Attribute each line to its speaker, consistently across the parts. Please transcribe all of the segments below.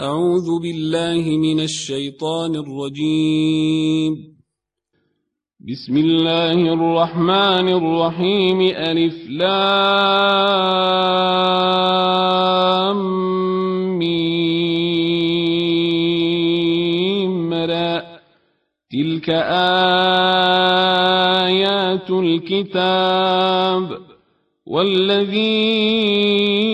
Speaker 1: أعوذ بالله من الشيطان الرجيم. بسم الله الرحمن الرحيم. ألف لام ميم تلك آيات الكتاب والذي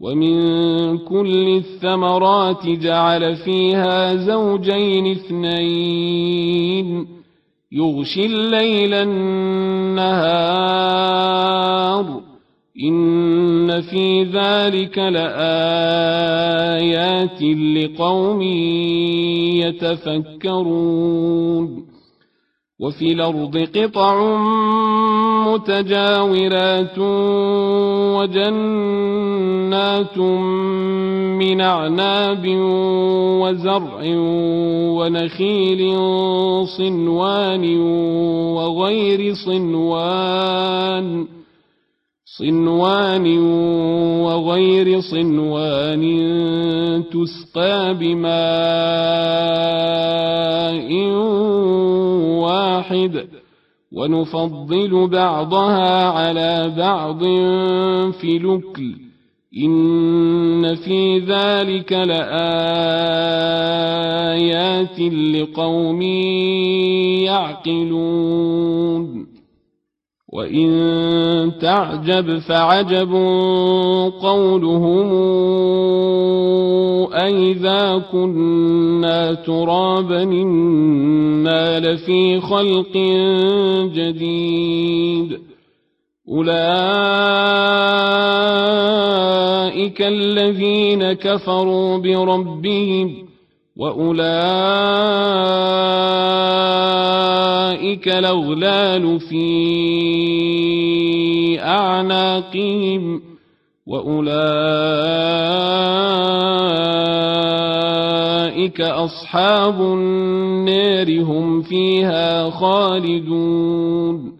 Speaker 1: ومن كل الثمرات جعل فيها زوجين اثنين يغشي الليل النهار إن في ذلك لآيات لقوم يتفكرون وفي الأرض قطع متجاورات وجنات من أعناب وزرع ونخيل صنوان وغير صنوان. صنوان وغير صنوان تسقى بماء واحد ونفضل بعضها على بعض في لكل إن في ذلك لآيات لقوم يعقلون. وإن تعجب فعجب قولهم أئذا كنا ترابا إنا لفي خلق جديد. أولئك الذين كفروا بربهم وأولئك الأغلال في أعناقهم وأولئك أصحاب النار هم فيها خالدون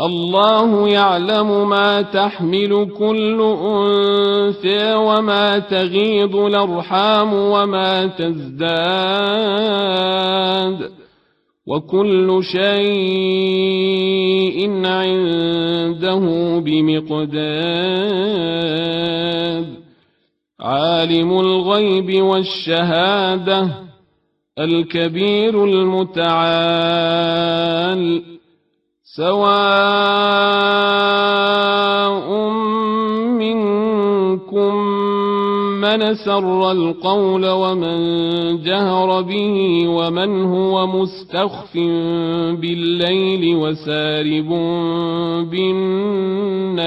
Speaker 1: الله يعلم ما تحمل كل أنثى وما تغيض الأرحام وما تزداد وكل شيء عنده بمقدار عالم الغيب والشهادة الكبير المتعال. سواء منكم من سر القول ومن جهر به ومن هو مستخف بالليل وسارب بالنهار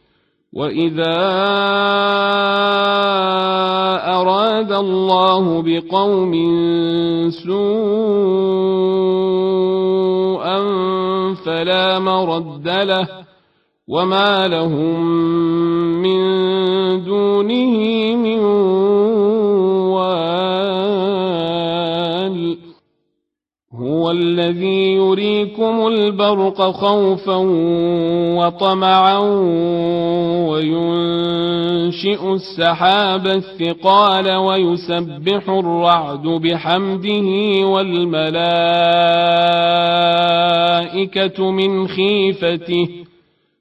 Speaker 1: واذا اراد الله بقوم سوءا فلا مرد له وما لهم من دونه من وال هو الذي يريكم البرق خوفا وطمعا وينشئ السحاب الثقال ويسبح الرعد بحمده والملائكة من خيفته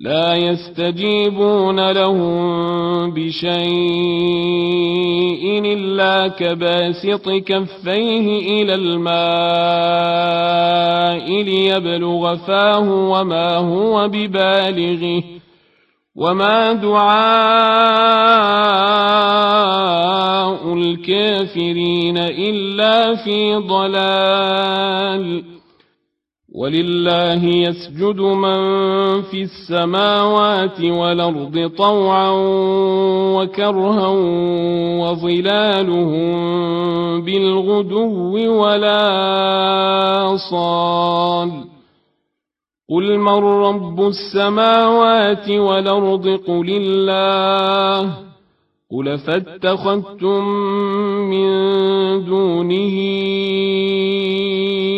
Speaker 1: لا يستجيبون لهم بشيء إلا كباسط كفيه إلى الماء ليبلغ فاه وما هو ببالغه وما دعاء الكافرين إلا في ضلال ولله يسجد من في السماوات والأرض طوعا وكرها وظلالهم بالغدو ولا صال. قل من رب السماوات والأرض؟ قل الله. قل فاتخذتم من دونه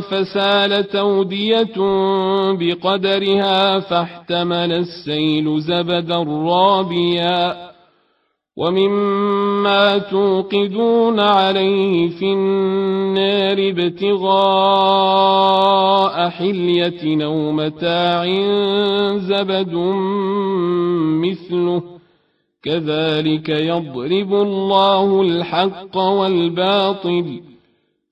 Speaker 1: فسالت أودية بقدرها فاحتمل السيل زبدا رابيا ومما توقدون عليه في النار ابتغاء حلية أو متاع زبد مثله كذلك يضرب الله الحق والباطل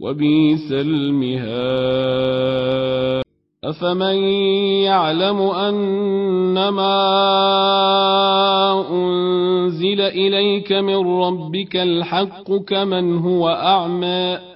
Speaker 1: وبئس المهاد. أفمن يعلم أنما أنزل إليك من ربك الحق كمن هو أعمى؟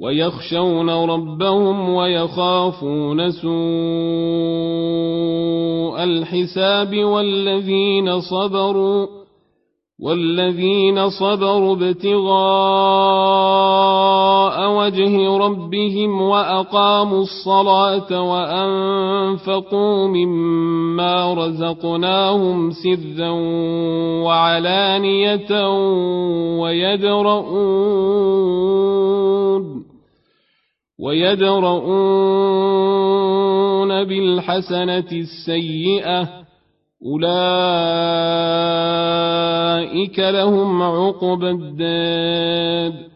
Speaker 1: ويخشون ربهم ويخافون سوء الحساب والذين صبروا والذين صبروا ابتغاء وجه ربهم وأقاموا الصلاة وأنفقوا مما رزقناهم سرا وعلانية ويدرؤون ويدرؤون بالحسنة السيئة أولئك لهم عقبى الدار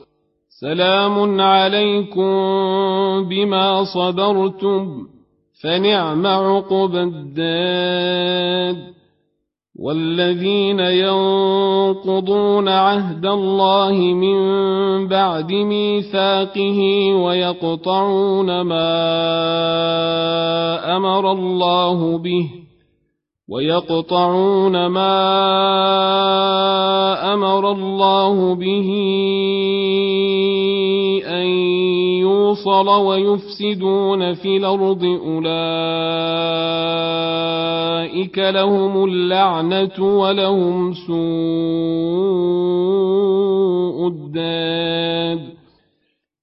Speaker 1: سلام عليكم بما صبرتم فنعم عقب الداد. والذين ينقضون عهد الله من بعد ميثاقه ويقطعون ما أمر الله به ويقطعون ما أمر الله به أن يوصل ويفسدون في الأرض أولئك لهم اللعنة ولهم سوء الداد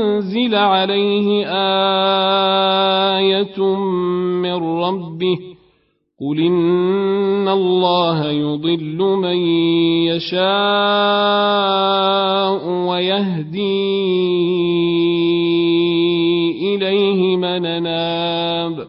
Speaker 1: أنزل عليه آية من ربه قل إن الله يضل من يشاء ويهدي إليه من ناب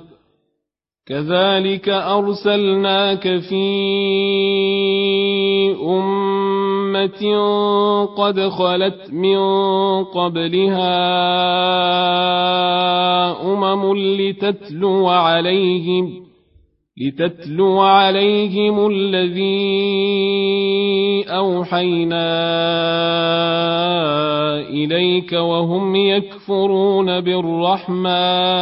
Speaker 1: كذلك أرسلناك في أمة قد خلت من قبلها أمم لتتلو عليهم لتتلو عليهم الذي أوحينا إليك وهم يكفرون بالرحمن.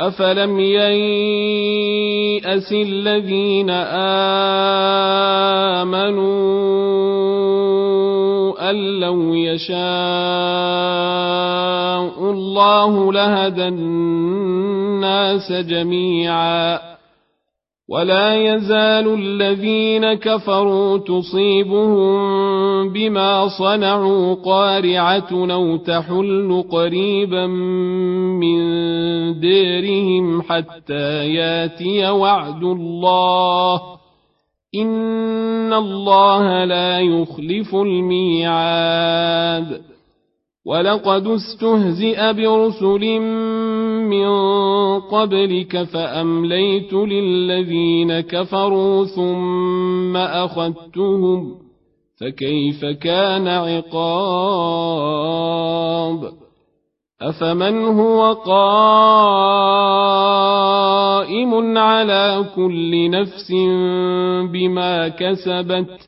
Speaker 1: أفلم ييأس الذين آمنوا أن لو يشاء الله لهدى الناس جميعا ولا يزال الذين كفروا تصيبهم بما صنعوا قارعة أو تحل قريبا من ديرهم حتى ياتي وعد الله. إن الله لا يخلف الميعاد. ولقد استهزئ برسل من قبلك فأمليت للذين كفروا ثم أخذتهم فكيف كان عقاب؟ أفمن هو قائم على كل نفس بما كسبت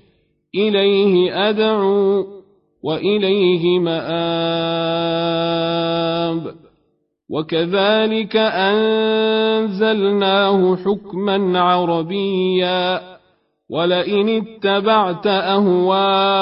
Speaker 1: إليه أدعو وإليه مآب. وكذلك أنزلناه حكما عربيا. ولئن اتبعت أهواءهم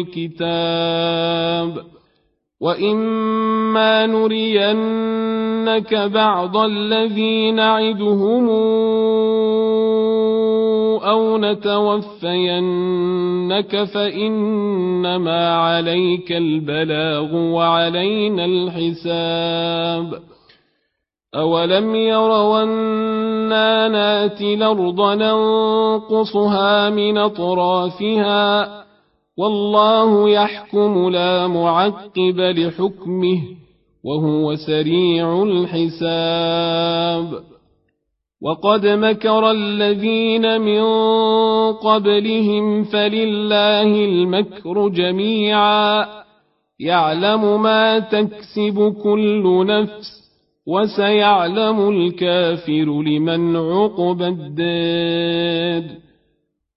Speaker 1: الكتاب وإما نرينك بعض الذي نعدهم أو نتوفينك فإنما عليك البلاغ وعلينا الحساب أولم يروا ناتي الأرض ننقصها من أطرافها والله يحكم لا معقب لحكمه وهو سريع الحساب. وقد مكر الذين من قبلهم فلله المكر جميعا. يعلم ما تكسب كل نفس وسيعلم الكافر لمن عقب الدار